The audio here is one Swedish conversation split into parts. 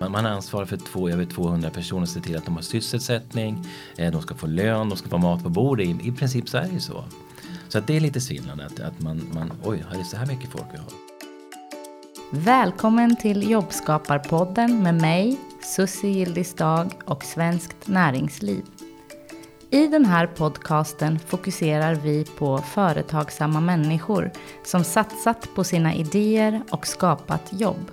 Man ansvarar för två, över 200 personer ser till att de har sysselsättning, eh, de ska få lön, de ska få mat på bordet. I, i princip så är det ju så. Så att det är lite svindlande att, att man, man, oj, har det så här mycket folk vi har? Välkommen till Jobbskaparpodden med mig, Susie Gildisdag och Svenskt Näringsliv. I den här podcasten fokuserar vi på företagsamma människor som satsat på sina idéer och skapat jobb.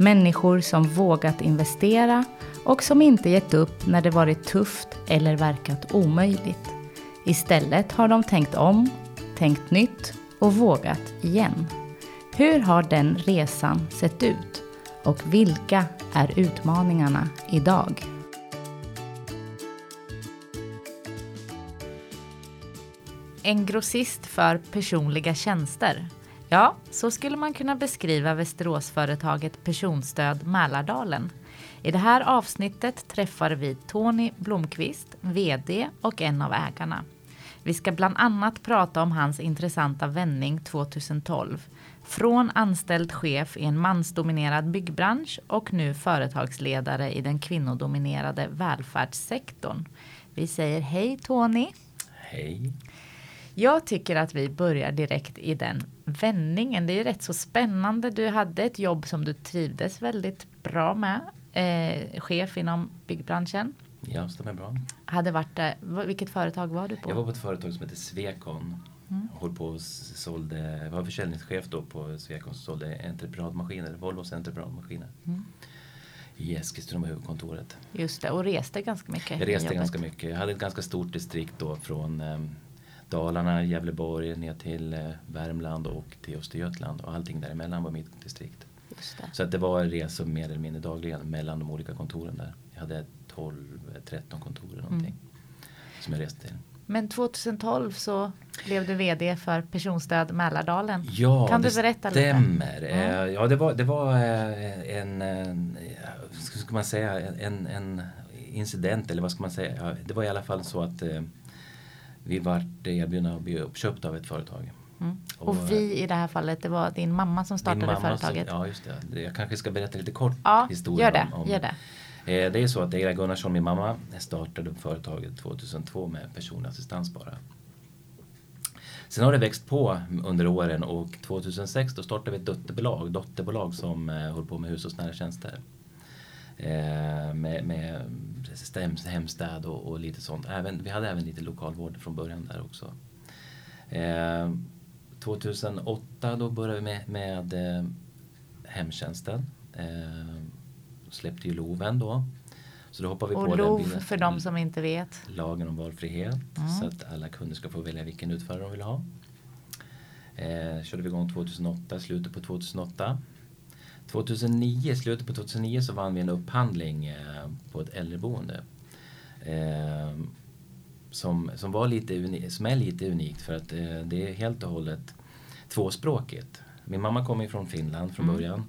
Människor som vågat investera och som inte gett upp när det varit tufft eller verkat omöjligt. Istället har de tänkt om, tänkt nytt och vågat igen. Hur har den resan sett ut? Och vilka är utmaningarna idag? En grossist för personliga tjänster. Ja, så skulle man kunna beskriva Västeråsföretaget Personstöd Mälardalen. I det här avsnittet träffar vi Tony Blomqvist, VD och en av ägarna. Vi ska bland annat prata om hans intressanta vändning 2012. Från anställd chef i en mansdominerad byggbransch och nu företagsledare i den kvinnodominerade välfärdssektorn. Vi säger hej Tony. Hej. Jag tycker att vi börjar direkt i den vändningen. Det är ju rätt så spännande. Du hade ett jobb som du trivdes väldigt bra med. Eh, chef inom byggbranschen. Ja, stämmer bra. Hade varit där. Vilket företag var du på? Jag var på ett företag som heter Swecon. Mm. Håll på och sålde, var försäljningschef då på Swecon som sålde entreprenadmaskiner, Volvos entreprenadmaskiner. Mm. I Eskilstuna huvudkontoret. Just det, och reste ganska mycket. Jag reste ganska mycket. Jag hade ett ganska stort distrikt då från um, Dalarna, Gävleborg ner till eh, Värmland och till Östergötland och allting däremellan var mitt distrikt. Så att det var resor mer eller mindre dagligen mellan de olika kontoren där. Jag hade 12-13 kontor eller någonting mm. som jag reste till. Men 2012 så blev du VD för Personstöd Mälardalen. Ja, kan du berätta lite? stämmer. Mm. Ja, det var, det var eh, en, en ska man säga, en, en incident eller vad ska man säga. Det var i alla fall så att eh, vi vart erbjudna att bli uppköpta av ett företag. Mm. Och, och, vi i det här fallet, det var din mamma som startade mamma företaget. Som, ja, just det. Jag kanske ska berätta lite kort ja, historia. Gör det, om, gör det. Eh, det är så att Eira Gunnarsson, min mamma, startade företaget 2002 med personlig assistans bara. Sen har det växt på under åren och 2006 då startade vi ett dotterbolag, dotterbolag som eh, håller på med hushållsnära tjänster. Eh, med, med hemstäd och, och, lite sånt. Även, vi hade även lite lokalvård från början där också. Eh, 2008 då började vi med, med eh, hemtjänsten. Eh, släppte ju LOVen då. Så då hoppar vi och på LOV den för de som inte vet? Lagen om valfrihet. Mm. Så att alla kunder ska få välja vilken utförare de vill ha. Eh, körde vi igång 2008, slutet på 2008. 2009, slutet på 2009 så vann vi en upphandling eh, på ett äldreboende. Eh, som, som, var lite uni, som är lite unikt för att eh, det är helt och hållet tvåspråkigt. Min mamma kommer från Finland från mm. början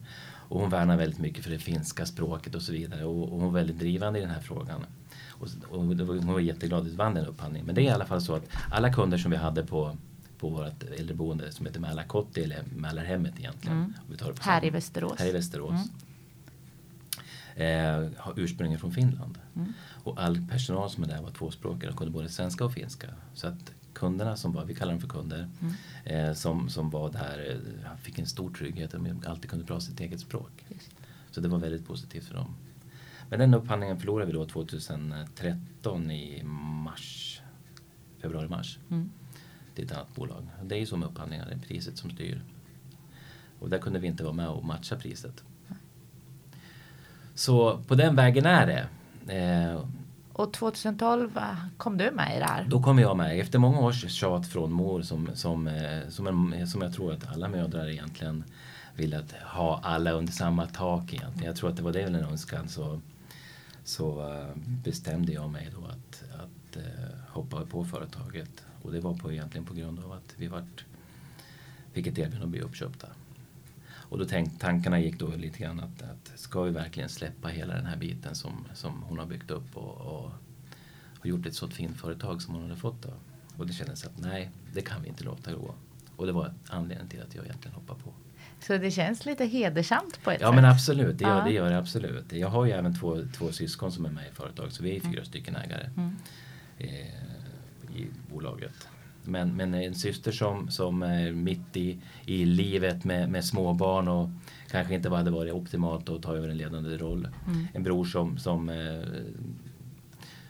och hon värnar väldigt mycket för det finska språket och så vidare och, och hon var väldigt drivande i den här frågan. Och, och hon var jätteglad att vi vann den upphandlingen. Men det är i alla fall så att alla kunder som vi hade på på vårt äldreboende som heter Mälarkotti eller Mälarhemmet egentligen. Mm. Vi tar det här i Västerås. Här i Västerås. Mm. Eh, har ursprungligen från Finland. Mm. Och all personal som är där var tvåspråkiga och kunde både svenska och finska. Så att kunderna som var, vi kallar dem för kunder, mm. eh, som, som var där eh, fick en stor trygghet de alltid kunde prata sitt eget språk. Just. Så det var väldigt positivt för dem. Men den upphandlingen förlorade vi då 2013 i mars, februari-mars. Mm till ett annat bolag. Det är ju så med upphandlingar, det är priset som styr. Och där kunde vi inte vara med och matcha priset. Så på den vägen är det. Eh, och 2012 kom du med i det här? Då kom jag med. Efter många års tjat från mor som, som, eh, som, en, som jag tror att alla mödrar egentligen vill att ha alla under samma tak egentligen. Jag tror att det var det en önskan så, så uh, bestämde jag mig då att, att hoppa på företaget och det var på, egentligen på grund av att vi vart, fick ett erbjudande att bli uppköpta. Och då tänk, tankarna gick då lite grann att, att ska vi verkligen släppa hela den här biten som, som hon har byggt upp och, och, och gjort ett så fint företag som hon hade fått då. Och det kändes att nej, det kan vi inte låta gå. Och det var anledningen till att jag egentligen hoppade på. Så det känns lite hedersamt på ett Ja sätt. men absolut, det gör, Ja. det gör det absolut. Jag har ju även två, två syskon som är med i företaget så vi är fyra Mm. stycken ägare eh, i bolaget. Men, men en syster som, som är mitt i, i livet med, med småbarn och kanske inte hade varit optimalt att ta över en ledande roll. Mm. En bror som, som, eh,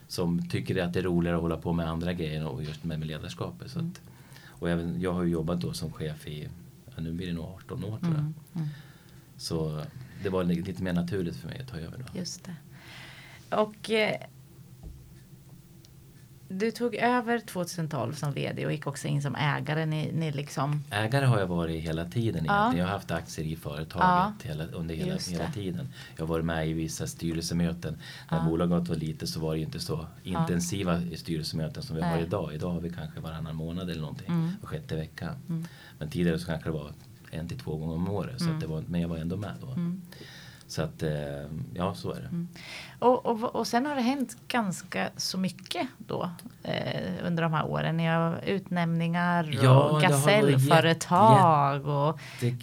som tycker att det är roligare att hålla på med andra grejer och just med, med ledarskapet. Så Mm. att, och även, jag har ju jobbat då som chef i, ja, nu blir det nog 18 år tror jag. Mm, mm. Så det var lite mer naturligt för mig att ta över då. Just det. Och eh, du tog över 2012 som vd och gick också in som ägare. Ni, ni liksom, Ägare har jag varit hela tiden Ja. egentligen. Jag har haft aktier i företaget Ja. hela, under hela, hela tiden. Jag har varit med i vissa styrelsemöten. När Ja. bolaget var litet så var det inte så intensiva i styrelsemöten som vi har Nej. idag. Idag har vi kanske varannan månad eller någonting. Mm. Var sjätte vecka. Mm. Men tidigare så kanske det var en till två gånger om året. Så Mm. det var, men jag var ändå med då. mm. Så att eh, ja, så är det. och, och, och sen har det hänt ganska så mycket då eh, under de här åren. Ni har utnämningar Ja, och gasellföretag. och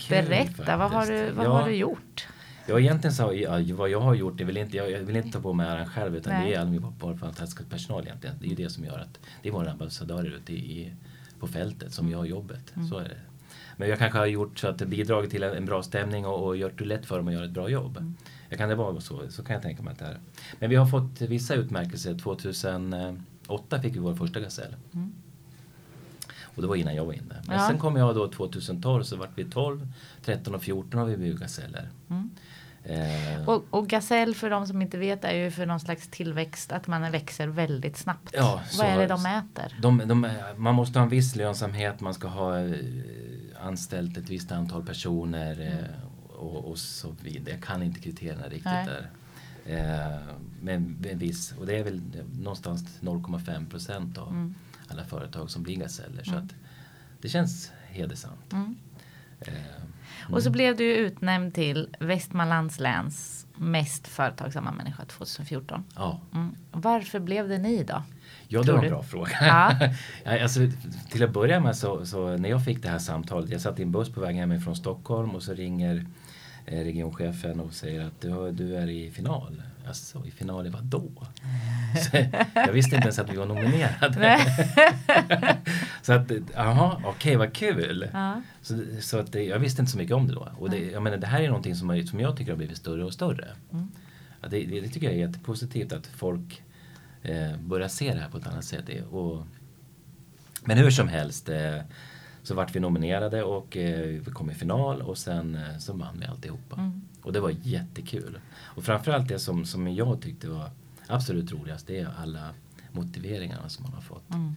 berätta, vad, har du, vad Ja. har du gjort? Ja egentligen så ja, vad jag har gjort, det vill inte, jag, vill inte ta på mig äran själv utan Nej. det är all min fantastiska personal egentligen. Det är ju det som gör att det är våra ambassadörer ute i, i, på fältet som gör jobbet. Mm. Så är det. Men jag kanske har gjort så att det bidragit till en, en bra stämning och, och gjort det lätt för dem att göra ett bra jobb. Mm. Jag kan det vara så, så kan jag tänka mig att det är. Men vi har fått vissa utmärkelser. 2008 fick vi vår första gasell. Mm. Och det var innan jag var inne. Men Ja. sen kom jag då 2012 så vart vi 12, 13 och 14 har vi blivit gaseller. Mm. Eh, Och, och gasell för de som inte vet är ju för någon slags tillväxt att man växer väldigt snabbt. Ja, Vad är det de mäter? De, de, man måste ha en viss lönsamhet, man ska ha eh, anställt ett visst antal personer eh, och, och så vidare. Jag kan inte kriterierna riktigt Nej. där. Eh, men en viss, och det är väl någonstans 0,5 procent av Mm. alla företag som blir gaseller. Så Mm. att det känns hedersamt. Mm. Eh, Och så blev du utnämnd till Västmanlands läns mest företagsamma människa 2014. ja. Mm. Varför blev det ni då? Ja, det var en bra fråga. Ja. Alltså, till att börja med så, så när jag fick det här samtalet, jag satt i en buss på väg hem från Stockholm och så ringer eh, regionchefen och säger att du, du är i final. Alltså, i final i vad då? Så, jag visste inte ens att vi var nominerade. Så att, jaha, okej vad kul. Ja. Så, så att, jag visste inte så mycket om det då. Och det, jag menar, det här är någonting som, som jag tycker har blivit större och större. Mm. Det, det, det tycker jag är jättepositivt att folk eh, börjar se det här på ett annat sätt. Och, men hur som helst eh, så vart vi nominerade och eh, vi kom i final och sen eh, så vann vi alltihopa. Mm. Och det var jättekul. Och framförallt det som, som jag tyckte var absolut roligast det är alla motiveringarna som man har fått Mm.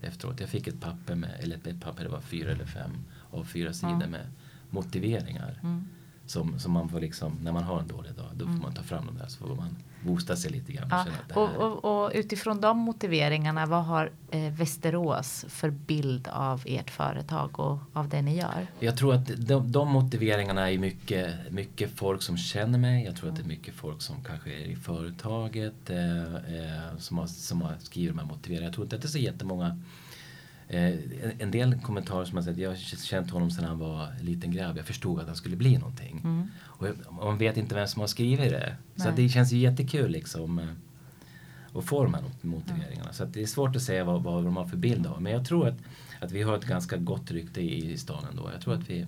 efteråt. Jag fick ett papper med, eller ett papper, det var fyra eller fem av fyra sidor Ja. med motiveringar. Mm. Som, som man får liksom, när man har en dålig dag, då får man ta fram de där så får man boosta sig lite grann. och Ja. känna att det Och, här- och, och utifrån de motiveringarna, vad har eh, Västerås för bild av ert företag och av det ni gör? Jag tror att de, de motiveringarna är mycket, mycket folk som känner mig. Jag tror att det är mycket folk som kanske är i företaget eh, eh, som, har, som har skrivit de här motiveringarna. Jag tror inte att det är så jättemånga en- en del kommentarer som har sagt, jag har känt honom sedan han var en liten grabb. Jag förstod att han skulle bli någonting. Mm. Och man vet inte vem som har skrivit det. Så Nej. att det känns ju jättekul liksom. eh, Att få de här motiveringarna. Så att det är svårt att säga vad, vad de har för bild av. Men jag tror att, att vi har ett ganska gott rykte i, i stan ändå. Jag tror att vi,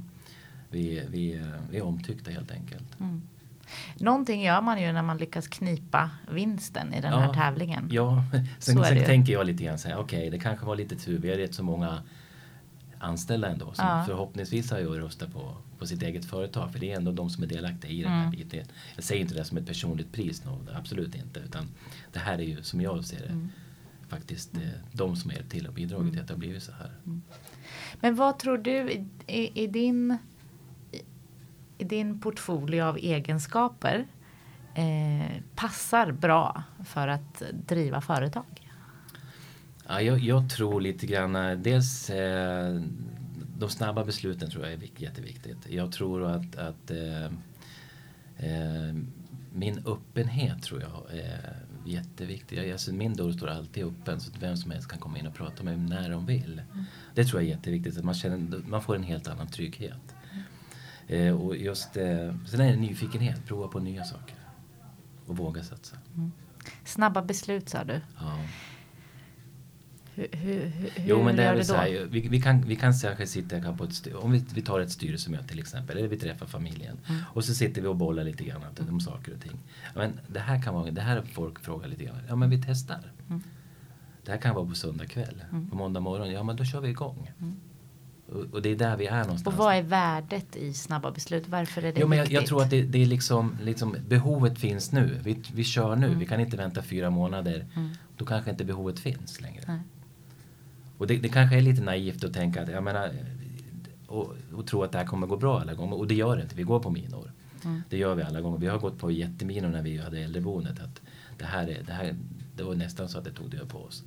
vi, vi, eh, vi är omtyckta helt enkelt. Mm. Någonting gör man ju när man lyckas knipa vinsten i den här Ja. tävlingen. Ja, sen, sen tänker jag lite grann så här, okej det kanske var lite tur. Vi har rätt så många anställda ändå som Ja. förhoppningsvis har ju röstat på, på sitt eget företag. För det är ändå de som är delaktiga i den här Mm. biten. Jag säger inte det som ett personligt pris, no, absolut inte. Utan det här är ju som jag ser det Mm. faktiskt eh, de som är till och bidragit till att det har blivit så här. Men vad tror du i, i, i, din, i din portfolio av egenskaper eh, passar bra för att driva företag? Ja, jag, jag tror lite grann, eh, dels eh, de snabba besluten tror jag är vik- jätteviktigt. Jag tror att, att eh, eh, min öppenhet tror jag är jätteviktig. Jag, alltså, min dörr står alltid öppen så att vem som helst kan komma in och prata med mig när de vill. Det tror jag är jätteviktigt, att man, känner, man får en helt annan trygghet. Eh, och just, eh, sen är det nyfikenhet, prova på nya saker. Och våga satsa. Snabba beslut sa du. Ja. Hur, hur, hur Jo men det gör är du väl då? så här, vi, vi, kan, vi kan kanske sitta här på ett styr, om vi, vi tar ett styrelsemöte till exempel, eller vi träffar familjen. Mm. Och så sitter vi och bollar lite grann om- om saker och ting. Men det här kan vara, det här folk frågar lite grann, ja men vi testar. Mm. Det här kan vara på söndag kväll, på måndag morgon, ja men då kör vi igång. Och, och det är där vi är någonstans. Mm. Och vad är värdet i snabba beslut? Varför är det Jo, men jag, jag tror att det, det är liksom, liksom, behovet finns nu. Vi, vi kör nu, vi kan inte vänta fyra månader. Mm. Då kanske inte behovet finns längre. Nej. Och det, det kanske är lite naivt att tänka att, jag menar, och, och tro att det här kommer gå bra alla gånger. Och det gör det inte, vi går på minor. Mm. Det gör vi alla gånger. Vi har gått på jätteminor när vi hade äldreboendet. Att det, här är, det, här, det var nästan så att det tog död på oss.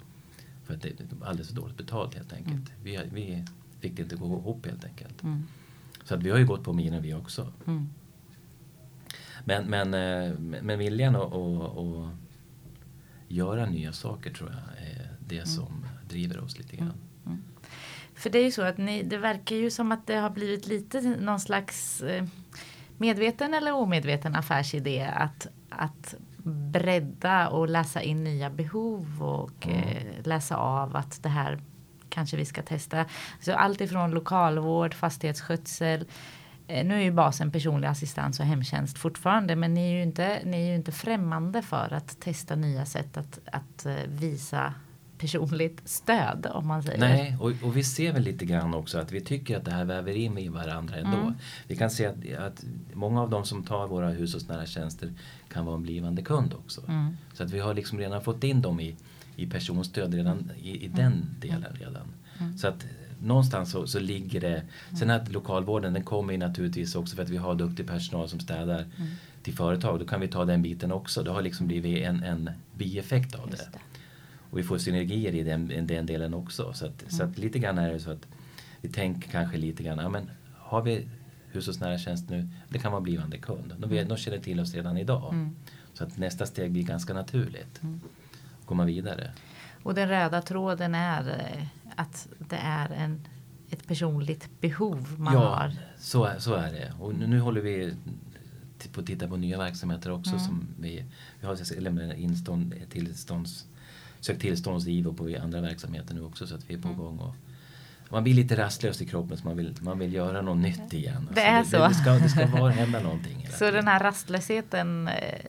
För att det var alldeles för dåligt betalt helt enkelt. Vi, vi fick det inte gå ihop helt enkelt. Mm. Så att vi har ju gått på minor vi också. Mm. Men, men, eh, men viljan att, att, att göra nya saker tror jag är det som driver oss lite grann. För det är ju så att ni, det verkar ju som att det har blivit lite någon slags eh, medveten eller omedveten affärsidé att, att bredda och läsa in nya behov och eh, läsa av att det här kanske vi ska testa. Så allt ifrån lokalvård, fastighetsskötsel. Eh, nu är ju basen personlig assistans och hemtjänst fortfarande men ni är ju inte, ni är ju inte främmande för att testa nya sätt att, att eh, visa personligt stöd om man säger. Nej, och, och vi ser väl lite grann också att vi tycker att det här väver in i varandra ändå. Mm. Vi kan se att, att många av de som tar våra hushållsnära tjänster kan vara en blivande kund också. Mm. Så att vi har liksom redan fått in dem i, i personstöd redan i, i den delen redan. Så att någonstans så, så ligger det, sen att lokalvården den kommer ju naturligtvis också för att vi har duktig personal som städar till företag. Då kan vi ta den biten också. Det har liksom blivit en, en bieffekt av det. Det. Och vi får synergier i den, i den delen också. Så, att, så att lite grann är det så att vi tänker kanske lite grann, ja men har vi hushållsnära tjänst nu, det kan vara blivande kund. De, vet, de känner till oss redan idag. Mm. Så att nästa steg blir ganska naturligt. Komma vidare. Och den röda tråden är eh, att det är en, ett personligt behov man ja, har. Så, är- så är det. Och nu, nu håller vi på att titta på nya verksamheter också. Mm. Som vi, vi har lämnat instånd, tillstånds, sökt tillståndsgiv på andra verksamheter nu också så att vi är på Mm. gång. Och, man blir lite rastlös i kroppen så man vill, man vill göra något nytt igen. Det är Alltså, så. Det, det, ska, det ska bara hända någonting. Så den här rastlösheten, eh,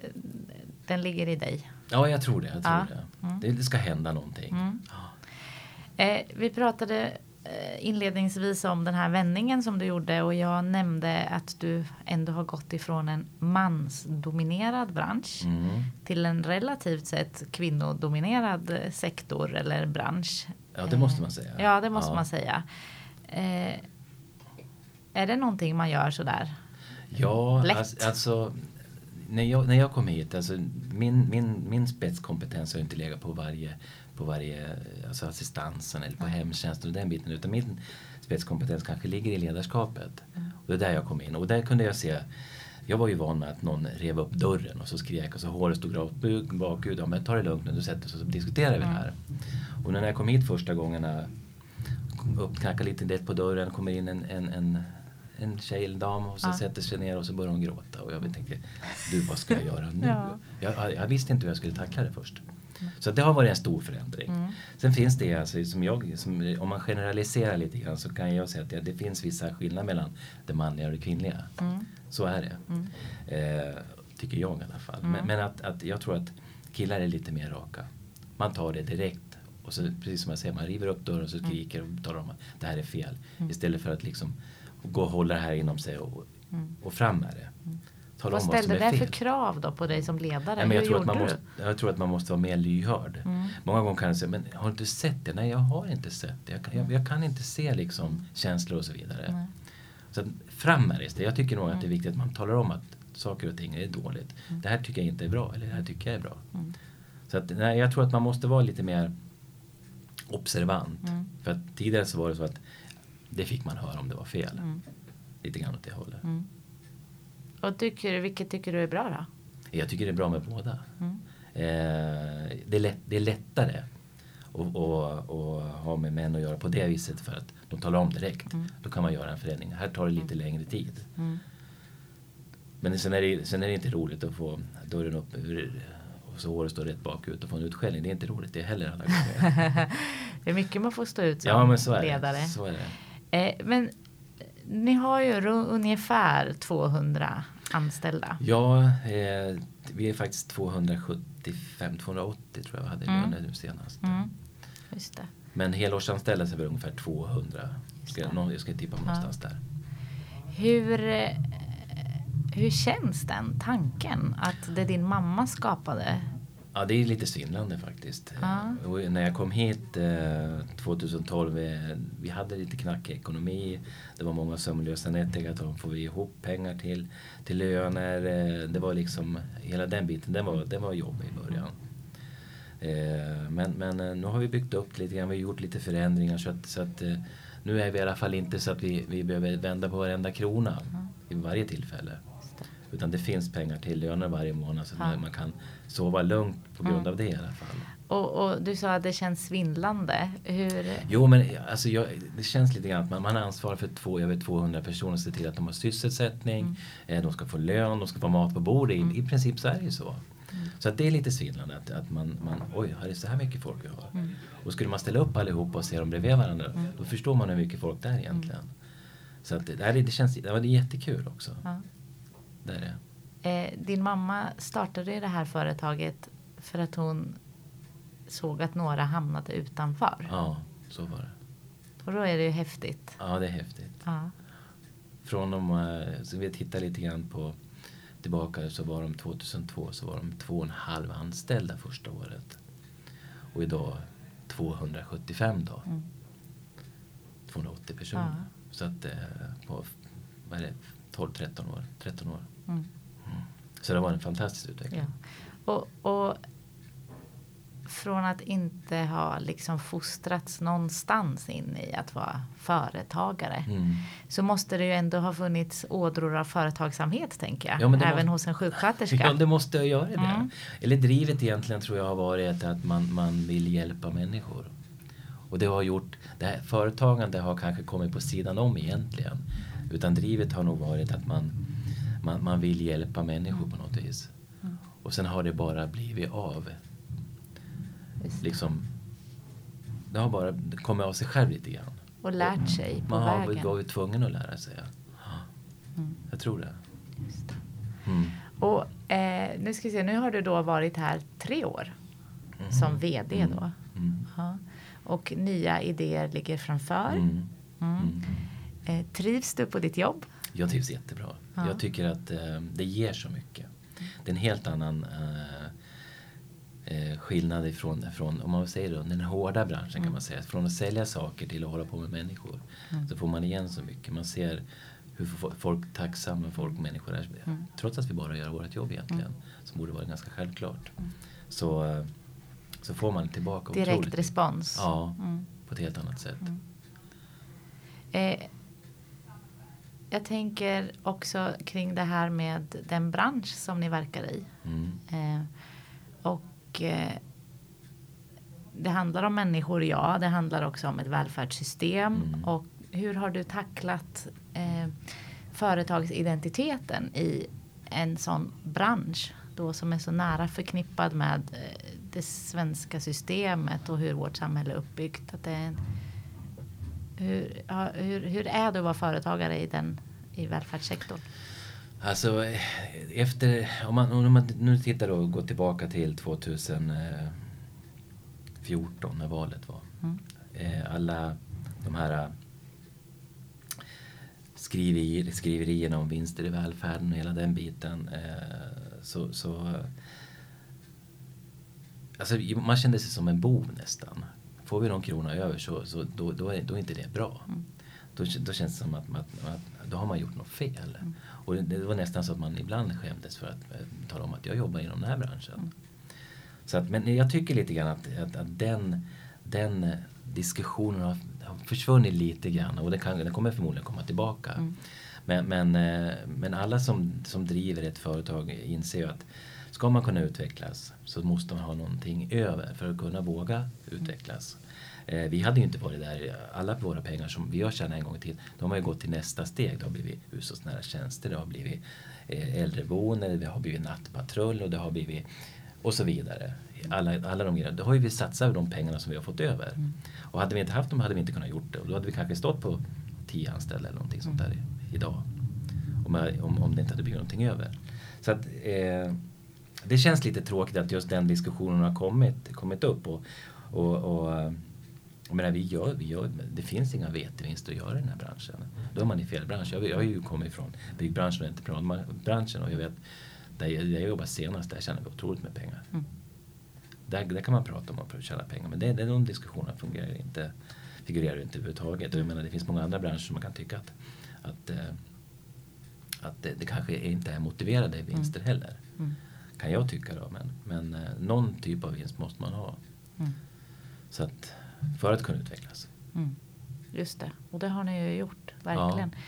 den ligger i dig. Ja, jag tror det. Jag tror Ja. det. Mm. det. Det ska hända någonting. Mm. Ja. Eh, vi pratade eh, inledningsvis om den här vändningen som du gjorde och jag nämnde att du ändå har gått ifrån en mansdominerad bransch Mm. till en relativt sett kvinnodominerad eh, sektor eller bransch. ja, det måste man säga. Ja, det måste Ja. man säga. Eh, är det någonting man gör sådär? Ja, Lätt. alltså, alltså när, jag, när jag kom hit, alltså min, min, min spetskompetens har inte legat på varje, på varje alltså assistansen eller på hemtjänsten och den biten utan min spetskompetens kanske ligger i ledarskapet. Och det är där jag kom in och där kunde jag se jag var ju van med att någon rev upp dörren och så skrek och så håret stod rakt bakut. Ja men ta det lugnt nu, du sätter oss och så diskuterar vi det här. Och när jag kom hit första gångerna upp, knackar lite lätt på dörren, kommer in en, en, en, en tjej eller dam och så Ja. sätter sig ner och så börjar hon gråta. Och jag tänkte, du vad ska jag göra nu? Ja. Jag, jag visste inte hur jag skulle tackla det först. Så det har varit en stor förändring. Mm. Sen finns det, alltså, som jag, som, om man generaliserar lite grann så kan jag säga att det, det finns vissa skillnader mellan det manliga och det kvinnliga. Mm. Så är det. Mm. Eh, tycker jag i alla fall. Mm. Men, men att, att jag tror att killar är lite mer raka. Man tar det direkt. Och så, precis som jag säger, man river upp dörren och så Mm. skriker och talar om att det här är fel. Istället för att liksom gå och hålla det här inom sig och, Mm. och fram med det. Tala Vad ställde är det för krav då på dig som ledare? Nej, men jag, Hur tror att man måste, jag tror att man måste vara mer lyhörd. Mm. Många gånger kan jag säga, men har du inte sett det? Nej, jag har inte sett det. Jag kan, jag, jag kan inte se liksom känslor och så vidare. Så att, fram med det. Jag tycker nog att det är Mm. viktigt att man talar om att saker och ting är dåligt. Det här tycker jag inte är bra, eller det här tycker jag är bra. Mm. Så att, nej, jag tror att man måste vara lite mer observant. Mm. För att tidigare så var det så att det fick man höra om det var fel. Mm. Lite grann åt det hållet. Mm. Och tycker, du- vilket tycker du är bra då? och, och, och ha med män att göra på det viset för att de talar om direkt. Mm. Då kan man göra en förändring. Här tar det lite längre tid. Mm. Men sen är, det, sen är det inte roligt att få dörren upp och så håret står rätt bakut och få en utskällning. Det är inte roligt det heller alla gånger. det är mycket man får stå ut som ja, men så är ledare. Det. Så är det. Eh, men ni har ju ungefär 200 anställda. Ja, eh, vi är faktiskt 275, 280 tror jag vi hade i Mm. nu senast. Mm. Just det. Men helårsanställda så är vi ungefär 200. Ska, jag ska tippa på Ja. någonstans där. Hur, eh, hur känns den tanken att det din mamma skapade? Ja, det är lite svindlande faktiskt. Ja. När jag kom hit eh, 2012, eh, vi hade lite knackig ekonomi. Det var många sömnlösa nätter, att de får vi ihop pengar till, till löner. Eh, det var liksom, hela den biten, den var, den var jobbig i början. Eh, men men eh, nu har vi byggt upp lite grann, vi har gjort lite förändringar så att, så att eh, nu är vi i alla fall inte så att vi, vi behöver vända på varenda krona i varje tillfälle. Utan det finns pengar till löner varje månad så Ja. man, kan sova lugnt på grund Ja. av det i alla fall. Och, och du sa att det känns svindlande. Hur, Jo men alltså jag, det känns lite grann att man, man har ansvar för två, över 200 personer och ser till att de har sysselsättning, Mm. eh, de ska få lön, de ska få mat på bordet. I, I princip så är det ju så. Mm. Så att det är lite svindlande att, att man, man, oj, här är så här mycket folk vi har. Mm. Och skulle man ställa upp allihopa och se dem bredvid varandra, då förstår man hur mycket folk det är egentligen. Så att, det, det, det känns det var jättekul också. ja. Det är det. eh, din mamma startade det här företaget för att hon såg att några hamnade utanför. Ja, så var det. Och då är det ju häftigt. Ja, det är häftigt. Ja. Från de, eh, så vi tittar lite grann på tillbaka så var de 2002 så var de två och en halv anställda första året. Och idag 275 då. Mm. 280 personer. Ja. Så att eh, på vad är det, 12-13 år. 13 år. Mm. Så det var en fantastisk utveckling. Ja. Och, och från att inte ha liksom fostrats någonstans in i att vara företagare. Mm. Så måste det ju ändå ha funnits ådror av företagsamhet tänker jag. Ja, Även måste- hos en sjuksköterska. Ja, det måste jag göra det. Mm. Eller drivet egentligen tror jag har varit att man, man vill hjälpa människor. Och det har gjort, det här företagande har kanske kommit på sidan om egentligen. Utan drivet har nog varit att man, man, man vill hjälpa människor på något vis. Mm. Och sen har det bara blivit av. Visst. Liksom, det har bara kommit av sig själv lite grann. Och lärt sig på Man har vägen. varit tvungen att lära sig. Mm. Jag tror det. Just. Mm. Och eh, nu ska vi se, nu har du då varit här tre år som VD då. Mm. Ja. Och nya idéer ligger framför. Mm. Mm. Mm. Eh, trivs du på ditt jobb? Jag trivs jättebra. Ja. Jag tycker att eh, det ger så mycket. Det är en helt annan eh, eh, skillnad ifrån, från, om man säger då, den hårda branschen Mm. kan man säga. Från att sälja saker till att hålla på med människor. Mm. Så får man igen så mycket. Man ser hur fo- folk tacksamma folk, människor är. Mm. Trots att vi bara gör vårt jobb egentligen. Som borde vara ganska självklart. Mm. Så, eh, så får man tillbaka Direkt respons? Ja, Mm. på ett helt annat sätt. Mm. Eh, jag tänker också kring det här med den bransch som ni verkar i. Mm. Eh, och eh, det handlar om människor, ja. Det handlar också om ett välfärdssystem. Mm. Och hur har du tacklat eh, företagsidentiteten i en sån bransch då som är så nära förknippad med eh, det svenska systemet och hur vårt samhälle är uppbyggt. Att det är en, hur, hur, hur är det att vara företagare i, den, i välfärdssektorn? Alltså efter, om man, om man nu tittar och går tillbaka till 2014 när valet var. Mm. Eh, Alla de här eh, skriverier, skriverierna om vinster i välfärden och hela den biten. eh, Så, så alltså, man kände sig som en bov nästan. Får vi någon krona över så, så då, då, är, då är inte det bra. Mm. Då, då känns det som att, att, att då har man gjort något fel. Och det, det var nästan så att man ibland skämdes för att eh, tala om att jag jobbar inom den här branschen. Mm. Så att, men jag tycker lite grann att, att, att den, den diskussionen har, har försvunnit lite grann och det kan, den kommer förmodligen komma tillbaka. Mm. Men, men, eh, men alla som, som driver ett företag inser ju att ska man kunna utvecklas så måste man ha någonting över för att kunna våga utvecklas. Eh, vi hade ju inte varit där, alla våra pengar som vi har tjänat en gång tiden, de har ju gått till nästa steg. Det har blivit hushållsnära tjänster, det har blivit eh, äldreboende, det har blivit nattpatrull och det har blivit och så vidare. Alla, alla de grejerna. Då har ju vi satsat de pengarna som vi har fått över. Mm. Och hade vi inte haft dem hade vi inte kunnat gjort det. Och då hade vi kanske stått på tio anställda eller någonting sånt där idag. Om, om, om det inte hade blivit någonting över. Så att, eh, det känns lite tråkigt att just den diskussionen har kommit, kommit upp. Och, och, och jag menar, vi gör, vi gör, det finns inga vetevinster att göra i den här branschen. Då är man i fel bransch. Jag, jag har ju kommit ifrån byggbranschen och entreprenadbranschen och jag vet, där jag, där jag jobbar senast, där tjänar vi otroligt med pengar. Mm. Där, där kan man prata om att tjäna pengar men det, det, de diskussionerna fungerar inte, figurerar inte överhuvudtaget. Och jag menar, det finns många andra branscher som man kan tycka att, att, eh, att det, det kanske inte är motiverade vinster mm. heller. Mm. Kan jag tycka då. Men, men eh, någon typ av vinst måste man ha. Mm. Så att, för att kunna utvecklas. Mm. Just det, och det har ni ju gjort, verkligen. Ja.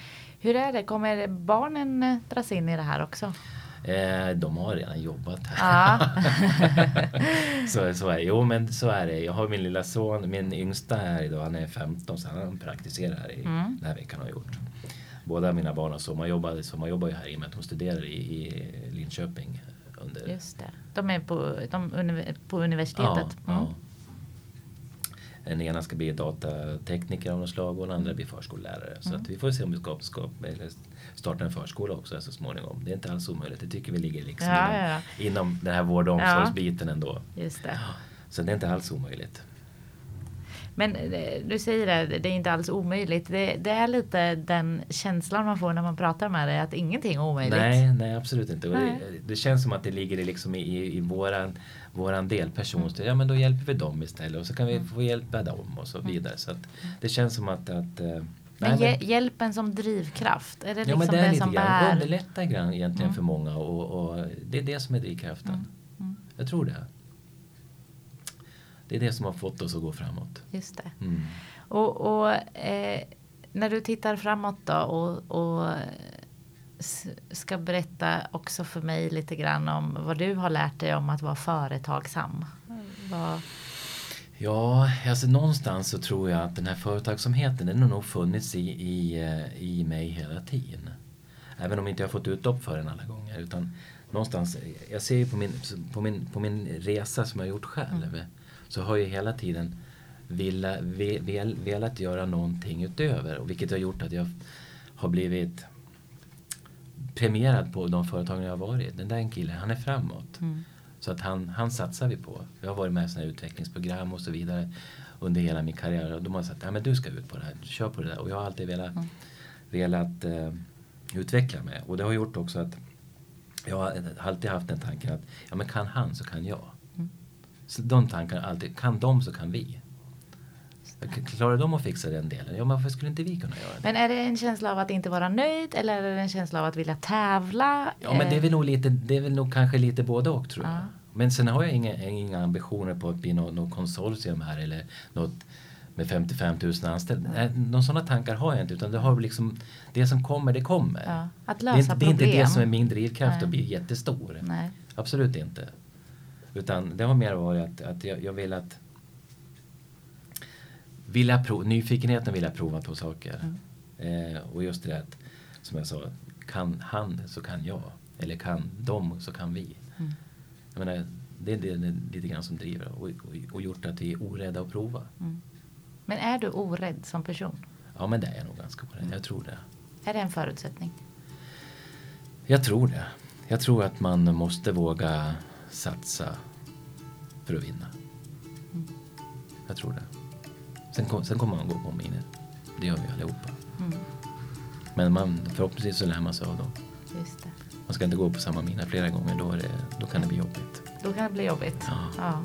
Hur är det, kommer barnen eh, dras in i det här också? Eh, de har redan jobbat här. Ja. så, så är, jo men så är det. Jag har min lilla son, min yngsta här idag, han är 15 så han praktiserar här i mm. den här veckan har gjort. Båda mina barn har sommarjobbat, sommarjobbar ju här i och med att de studerar i, i Linköping. Under... Just det. De är på, de, på universitetet? Ja, mm. ja. Den ena ska bli datatekniker av något slag och den andra blir förskollärare. Så mm. att vi får se om vi ska, ska starta en förskola också så småningom. Det är inte alls omöjligt. Det tycker vi ligger liksom ja, inom, ja, inom den här vård och omsorgsbiten ändå. Just det. Så det är inte alls omöjligt. Men eh, du säger det, det är inte alls omöjligt. Det, det, är lite den känslan man får när man pratar med dig att ingenting är omöjligt. Nej, nej absolut inte. Det, det, känns som att det ligger liksom i, i våran, våran del person. Mm. Ja men då hjälper vi dem istället och så kan vi mm. få hjälpa dem och så mm. vidare. Så det känns som att, att eh, men Nej, hjälpen som drivkraft, är det liksom ja, men det, är det som grann, bär? Underlättar grann egentligen mm. för många och, och, det är det som är drivkraften. Mm. Mm. Jag tror det. Det är det som har fått oss att gå framåt. Just det. Mm. Och, och eh, när du tittar framåt då och, och ska berätta också för mig lite grann om vad du har lärt dig om att vara företagsam. Vad... Ja, alltså någonstans så tror jag att den här företagsamheten den har nog funnits i, i, eh, i mig hela tiden. Även om inte jag fått utlopp för den alla gånger. Utan någonstans, jag ser ju på min, på min, på min resa som jag har gjort själv. Mm. Så har jag hela tiden velat, vel, velat göra någonting utöver. Och vilket har gjort att jag har blivit premierad på de företagen jag har varit. Den där killen, han är framåt. Mm. Så att han, han satsar vi på. Jag har varit med i sådana utvecklingsprogram och så vidare under hela min karriär. Och de har sagt att du ska ut på det här, kör på det där. Och jag har alltid velat, mm. velat uh, utveckla mig. Och det har gjort också att jag har alltid haft den tanken att ja, men kan han så kan jag. Så de tankarna alltid, kan de så kan vi. Klarar de att fixa den delen? Ja, men varför skulle inte vi kunna göra det? Men är det en känsla av att inte vara nöjd eller är det en känsla av att vilja tävla? Ja, men det är väl nog, lite, det är väl nog kanske lite både och tror jag. Ja. Men sen har jag inga, inga ambitioner på att bli något, något konsortium här eller något med 55 000 anställda. Nej, någon sådana tankar har jag inte utan det har liksom det som kommer det kommer. Ja, att lösa det, är, det är inte det som är min drivkraft Nej. att bli jättestor. Nej. Absolut inte. Utan det har mer varit att, att jag, jag vill att vilja prov, nyfikenheten vill jag prova på saker. Mm. Eh, och just det att, som jag sa, kan han så kan jag. Eller kan de så kan vi. Mm. Jag menar, det är det, det, lite grann som driver och, och, och gjort att vi är orädda att prova. Mm. Men är du orädd som person? Ja, men det är jag nog ganska orädd. Jag tror det. Är det en förutsättning? Jag tror det. Jag tror att man måste våga satsa för att vinna. Mm. Jag tror det. Sen, kom, sen kommer man gå på miner. Det gör vi allihopa. Mm. Men man, förhoppningsvis så lär man sig av dem. Just det. Man ska inte gå på samma mina flera gånger. Då, det, då kan det bli jobbigt. Då kan det bli jobbigt. Ja. ja.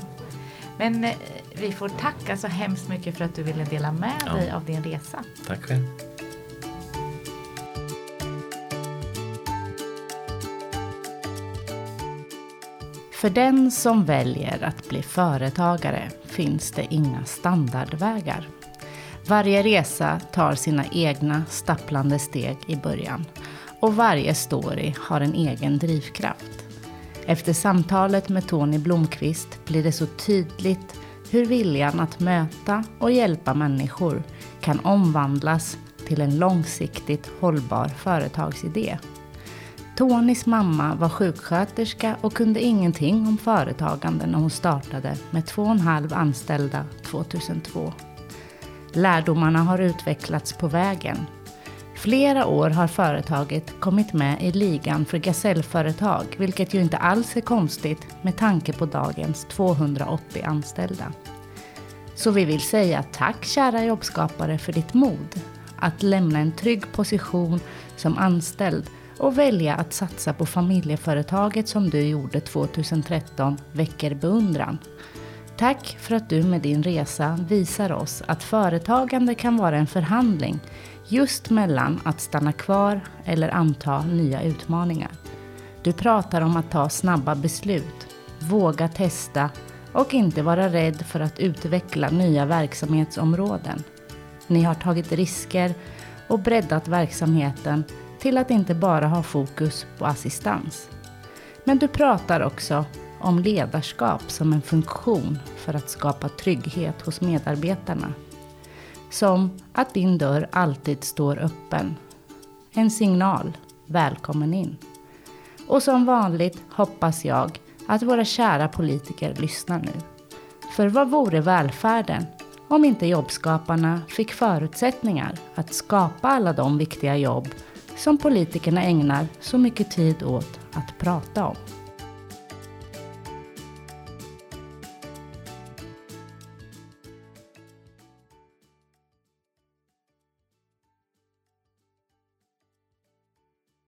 Men eh, vi får tacka så hemskt mycket för att du ville dela med ja. dig av din resa. Tack själv. För den som väljer att bli företagare finns det inga standardvägar. Varje resa tar sina egna stapplande steg i början och varje story har en egen drivkraft. Efter samtalet med Tony Blomqvist blir det så tydligt hur viljan att möta och hjälpa människor kan omvandlas till en långsiktigt hållbar företagsidé. Tonys mamma var sjuksköterska och kunde ingenting om företagande när hon startade med två och en halv anställda 2002. Lärdomarna har utvecklats på vägen. Flera år har företaget kommit med i ligan för gasellföretag, vilket ju inte alls är konstigt med tanke på dagens 280 anställda. Så vi vill säga tack kära jobbskapare för ditt mod att lämna en trygg position som anställd och välja att satsa på familjeföretaget som du gjorde 2013 väcker beundran. Tack för att du med din resa visar oss att företagande kan vara en förhandling just mellan att stanna kvar eller anta nya utmaningar. Du pratar om att ta snabba beslut, våga testa och inte vara rädd för att utveckla nya verksamhetsområden. Ni har tagit risker och breddat verksamheten till att inte bara ha fokus på assistans. Men du pratar också om ledarskap som en funktion för att skapa trygghet hos medarbetarna. Som att din dörr alltid står öppen. En signal, välkommen in. Och som vanligt hoppas jag att våra kära politiker lyssnar nu. För vad vore välfärden om inte jobbskaparna fick förutsättningar att skapa alla de viktiga jobb som politikerna ägnar så mycket tid åt att prata om?